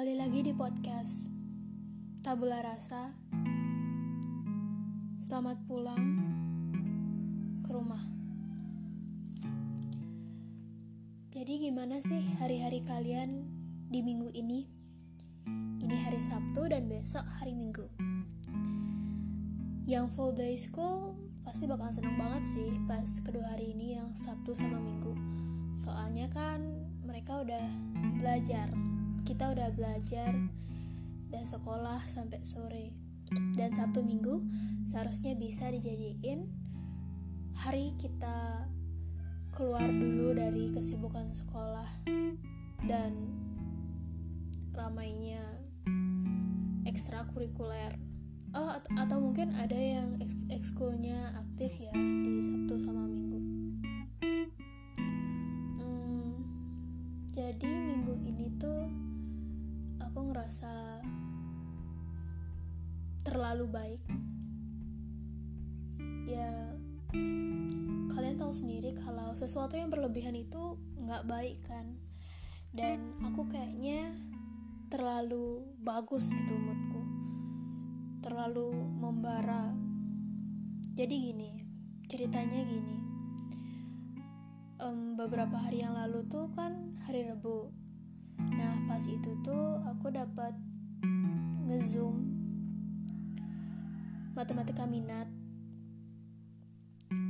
Kembali lagi di podcast Tabula Rasa. Selamat pulang ke rumah. Jadi gimana sih hari-hari kalian di minggu ini? Ini hari Sabtu dan besok hari Minggu. Yang full day school pasti bakal seneng banget sih pas kedua hari ini yang Sabtu sama Minggu. Soalnya kan mereka udah belajar kita udah belajar dan sekolah sampai sore. Dan Sabtu Minggu seharusnya bisa dijadiin hari kita keluar dulu dari kesibukan sekolah dan ramainya ekstrakurikuler. Oh atau, atau mungkin ada yang ekskulnya aktif ya di Sabtu sama Minggu terlalu baik. Ya kalian tahu sendiri kalau sesuatu yang berlebihan itu nggak baik kan? Dan aku kayaknya terlalu bagus gitu moodku. Terlalu membara. Jadi gini ceritanya gini. Um, beberapa hari yang lalu tuh kan hari Rebu. Nah pas itu tuh aku dapat ngezoom matematika minat.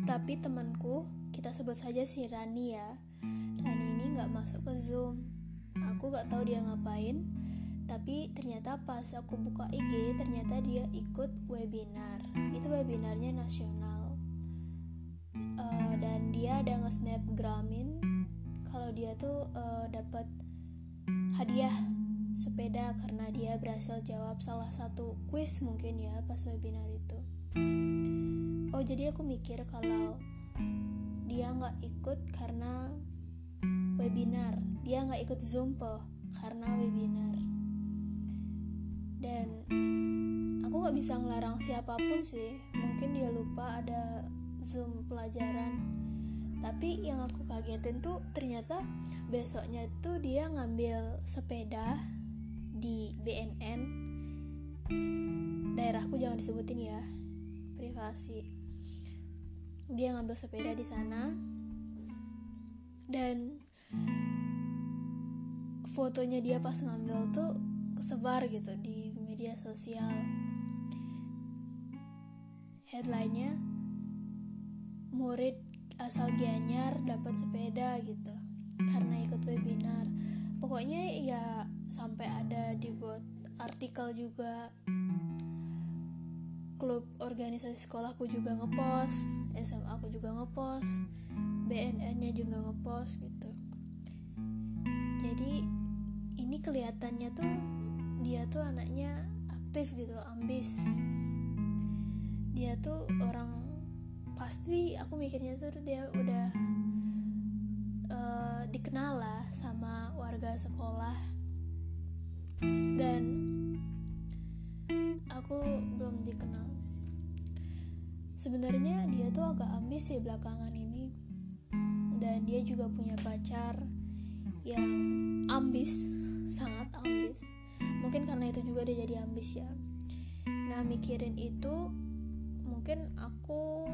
Tapi temanku, kita sebut saja si Rani ya. Rani ini nggak masuk ke zoom. Aku nggak tahu dia ngapain. Tapi ternyata pas aku buka IG, ternyata dia ikut webinar. Itu webinarnya nasional. Uh, dan dia ada nge-snapgramin kalau dia tuh uh, dapat hadiah sepeda karena dia berhasil jawab salah satu quiz mungkin ya pas webinar itu. Oh jadi aku mikir kalau dia nggak ikut karena webinar, dia nggak ikut zoom po karena webinar. Dan aku nggak bisa ngelarang siapa pun sih, mungkin dia lupa ada zoom pelajaran tapi yang aku kagetin tuh ternyata besoknya tuh dia ngambil sepeda di BNN daerahku jangan disebutin ya privasi. Dia ngambil sepeda di sana. Dan fotonya dia pas ngambil tuh kesebar gitu di media sosial. Headlinenya murid asal Gianyar dapat sepeda gitu. Karena ikut webinar. Pokoknya ya sampai ada dibuat artikel juga. Klub organisasi sekolahku juga ngepost SMA aku juga ngepost BNN nya juga ngepost gitu. Jadi ini kelihatannya tuh dia tuh anaknya aktif gitu ambis. Dia tuh orang pasti aku mikirnya tuh dia udah uh, dikenal lah sama warga sekolah dan aku belum dikenal. Sebenarnya dia tuh agak ambis sih belakangan ini. Dan dia juga punya pacar yang ambis sangat ambis. Mungkin karena itu juga dia jadi ambis ya. Nah mikirin itu mungkin aku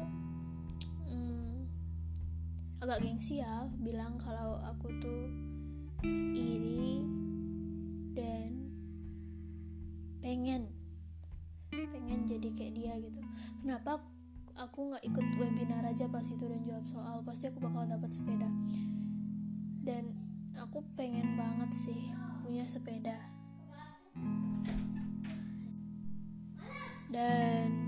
agak gengsi ya bilang kalau aku tuh iri dan pengen pengen jadi kayak dia gitu. Kenapa aku nggak ikut webinar aja pas itu dan jawab soal pasti aku bakal dapat sepeda. Dan aku pengen banget sih punya sepeda. Dan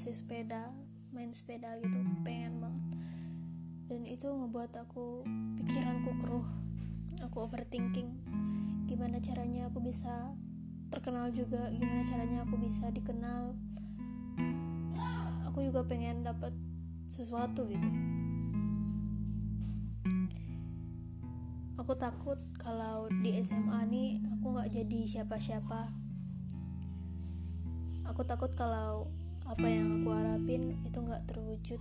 ngasih sepeda main sepeda gitu pengen banget itu ngebuat aku pikiranku keruh. Aku overthinking. Gimana caranya aku bisa terkenal juga? Gimana caranya aku bisa dikenal? Aku juga pengen dapat sesuatu gitu. Aku takut kalau di SMA nih aku nggak jadi siapa-siapa. Aku takut kalau apa yang aku harapin itu nggak terwujud.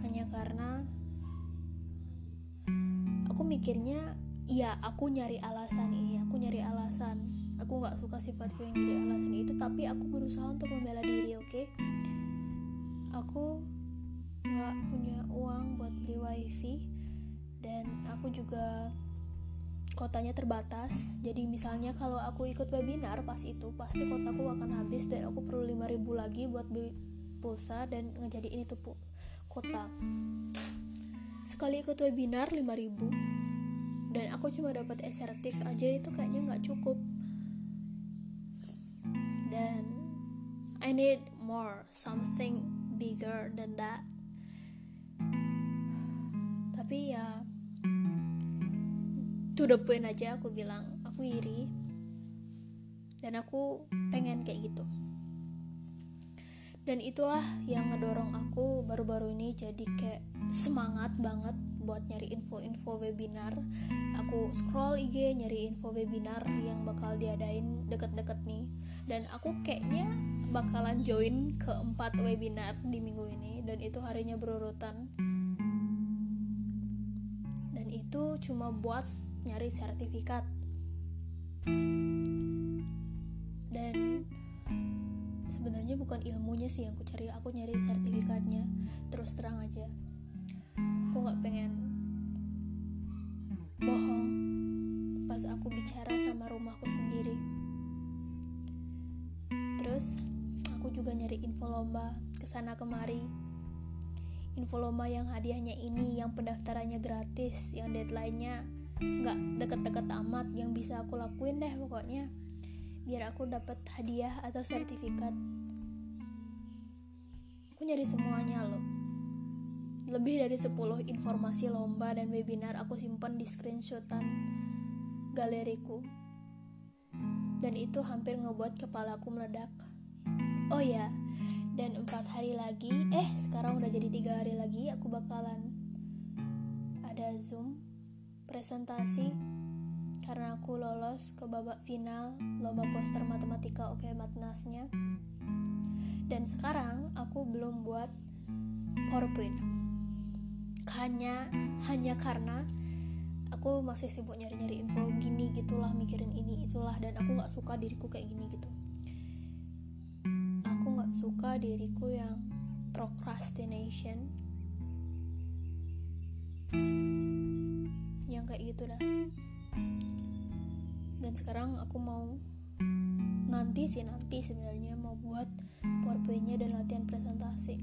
Hanya karena mikirnya ya aku nyari alasan ini aku nyari alasan. Aku nggak suka sifatku yang nyari alasan itu tapi aku berusaha untuk membela diri oke? Okay? aku nggak punya uang buat beli wifi dan aku juga kotanya terbatas. Jadi misalnya kalau aku ikut webinar pas itu pasti kotaku akan habis dan aku perlu 5000 lagi buat beli pulsa dan ngejadiin itu kota. Sekali ikut webinar 5000 dan aku cuma dapat asertif aja itu kayaknya nggak cukup. Dan I need more something bigger than that. Tapi ya to the point aja aku bilang aku iri. Dan aku pengen kayak gitu dan itulah yang ngedorong aku baru-baru ini jadi kayak semangat banget buat nyari info-info webinar. Aku scroll IG nyari info webinar yang bakal diadain deket-deket nih. Dan aku kayaknya bakalan join ke empat webinar di minggu ini dan itu harinya berurutan. Dan itu cuma buat nyari sertifikat. Dan sebenarnya bukan ilmunya sih yang aku cari. Aku nyari sertifikatnya terus terang aja. Aku nggak pengen bohong pas aku bicara sama rumahku sendiri. Terus aku juga nyari info lomba ke sana kemari. Info lomba yang hadiahnya ini yang pendaftarannya gratis yang deadline-nya nggak deket-deket amat yang bisa aku lakuin deh pokoknya biar aku dapat hadiah atau sertifikat. Aku nyari semuanya loh. Lebih dari 10 informasi lomba dan webinar aku simpan di screenshotan galeriku. Dan itu hampir ngebuat kepalaku meledak. Oh ya dan empat hari lagi eh sekarang udah jadi tiga hari lagi aku bakalan ada zoom presentasi karena aku lolos ke babak final lomba poster matematika oke matnasnya. Dan sekarang aku belum buat PowerPoint. Hanya hanya karena aku masih sibuk nyari-nyari info gini gitulah mikirin ini itulah dan aku nggak suka diriku kayak gini gitu. Aku nggak suka diriku yang procrastination. Yang kayak gitu dah dan sekarang aku mau nanti sih nanti sebenarnya mau buat powerpointnya dan latihan presentasi.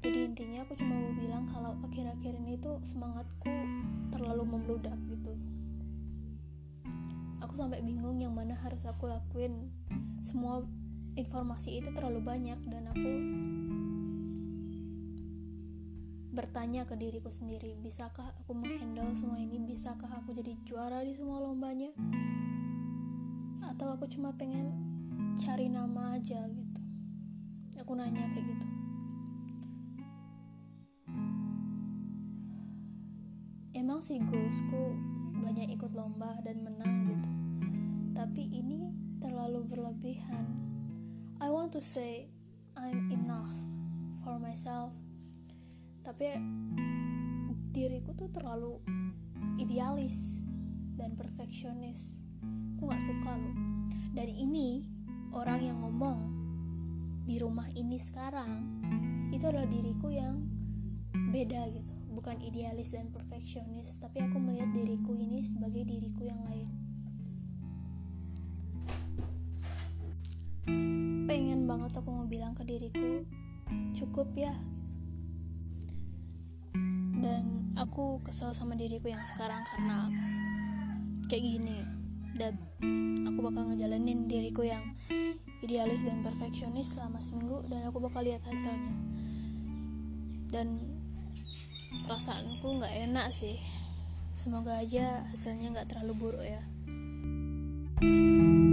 Jadi intinya aku cuma mau bilang kalau akhir-akhir ini tuh semangatku terlalu membludak gitu. Aku sampai bingung yang mana harus aku lakuin. Semua informasi itu terlalu banyak dan aku bertanya ke diriku sendiri, bisakah aku menghandle semua ini? Bisakah aku jadi juara di semua lombanya? Atau aku cuma pengen cari nama aja gitu? Aku nanya kayak gitu. Emang sih goalsku banyak ikut lomba dan menang gitu. Tapi ini terlalu berlebihan. I want to say I'm enough for myself tapi diriku tuh terlalu idealis dan perfeksionis. Aku nggak suka loh. Dan ini orang yang ngomong di rumah ini sekarang itu adalah diriku yang beda gitu. Bukan idealis dan perfeksionis tapi aku melihat diriku ini sebagai diriku yang lain. Pengen banget aku mau bilang ke diriku cukup ya dan aku kesel sama diriku yang sekarang karena kayak gini. Dan aku bakal ngejalanin diriku yang idealis dan perfeksionis selama seminggu dan aku bakal lihat hasilnya. Dan perasaanku nggak enak sih. Semoga aja hasilnya nggak terlalu buruk ya. thank you